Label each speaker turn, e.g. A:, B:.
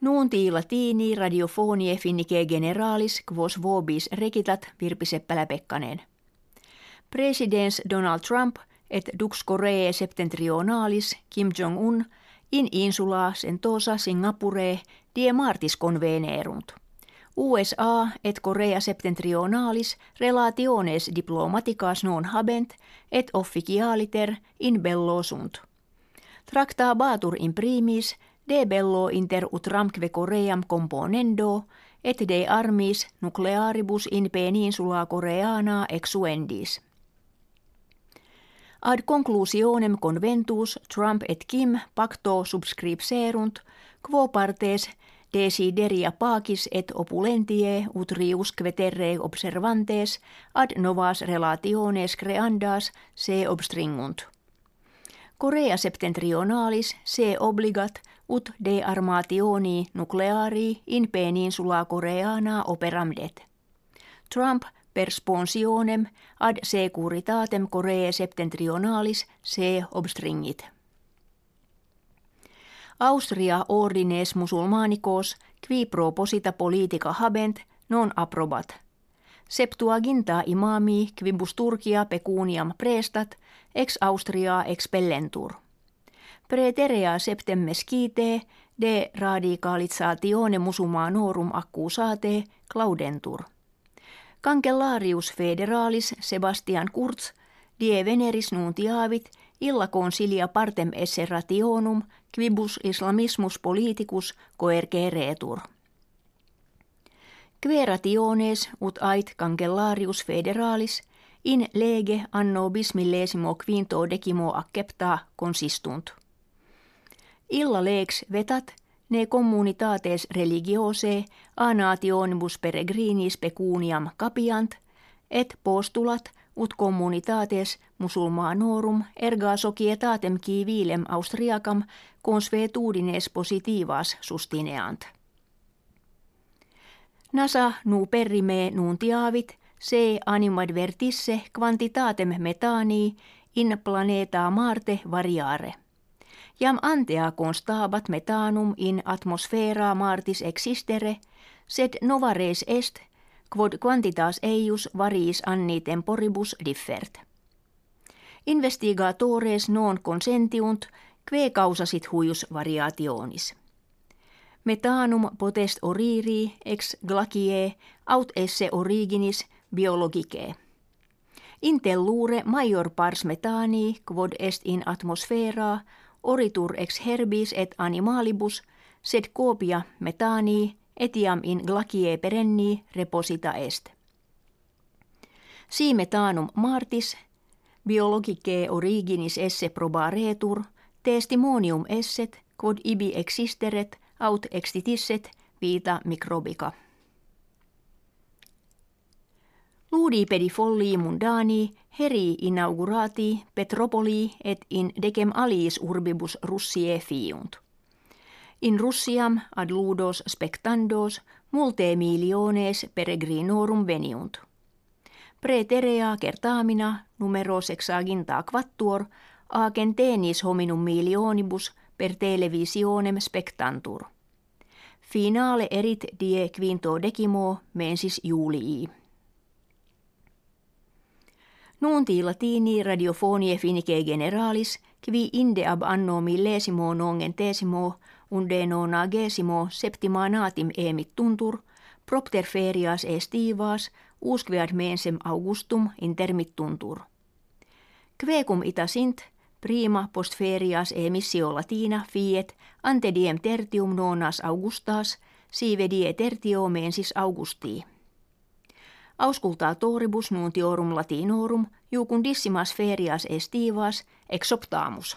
A: Nuunti latini radiofonie finnike generalis quos vobis rekitat Virpi Seppälä-Pekkanen. Presidents Donald Trump et dux Koreae septentrionalis Kim Jong-un in insula sentosa Singapure die martis convenerunt. USA et Korea septentrionalis relationes diplomaticas non habent et officialiter in bello sunt. Tractabatur in primis de bello inter utramque Koream componendo et de armis nuclearibus in peninsula Koreana exuendis. Ad conclusionem conventus Trump et Kim pacto subscripserunt, quo partes desideria pacis et opulentie ut riusque terre observantes ad novas relationes creandas se obstringunt. Korea septentrionalis se obligat ut de armationi nucleari in peninsula Koreana operamdet. Trump per sponsionem ad securitatem Korea septentrionalis se obstringit. Austria ordines musulmanicos qui proposita politica habent non approbat. Septuaginta imami quibus Turkia pecuniam prestat ex Austria expellentur. Preterea septem mesquite de radicalizatione musulmanorum accusate claudentur. Cancellarius federalis Sebastian Kurz die veneris nuntiavit illa consilia partem esse rationum quibus islamismus politicus coerceretur. Querationes ut ait cancellarius federalis in lege anno bismillesimo quinto decimo accepta consistunt. Illa lex vetat ne communitates religiose a nationibus peregrinis pecuniam capiant et postulat ut communitates musulmanorum erga societatem kivilem austriacam consuetudines positivas sustineant. Nasa nu perrime nuntiavit se animadvertisse quantitatem metanii in planeta Marte variare. Jam antea constabat metanum in atmosfera Martis existere, sed novares est quod quantitas eius variis anni temporibus differt. Investigatores non consentiunt, que causasit huius variationis. Metanum potest oriri ex glacie aut esse originis biologicae. Intellure major pars metani quod est in atmosfera oritur ex herbis et animalibus sed copia metani etiam in glacie perenni reposita est. Si metanum martis biologicae originis esse probaretur testimonium esset quod ibi existeret aut extitisset vita microbica. Ludi pedifolli mundani heri inaugurati Petropoli et in decem aliis urbibus Russie fiunt. In Russiam ad ludos spectandos multe miliones peregrinorum veniunt. Preterea kertaamina numero sexaginta quattuor acen tenis hominum milionibus per televisionem spectantur. Finale erit die quinto decimo mensis julii. Nunti latini radiofonie finike generalis, qui inde ab anno millesimo nongen tesimo unde nonagesimo septima natim emit tuntur, propter ferias estivas, usquead mensem augustum intermittuntur. Quecum ita sint, prima post ferias emissio latina fiet ante diem tertium nonas augustas, sive die tertio mensis augustii toribus nuntiorum latinorum jucundissimas ferias estivas exoptamus.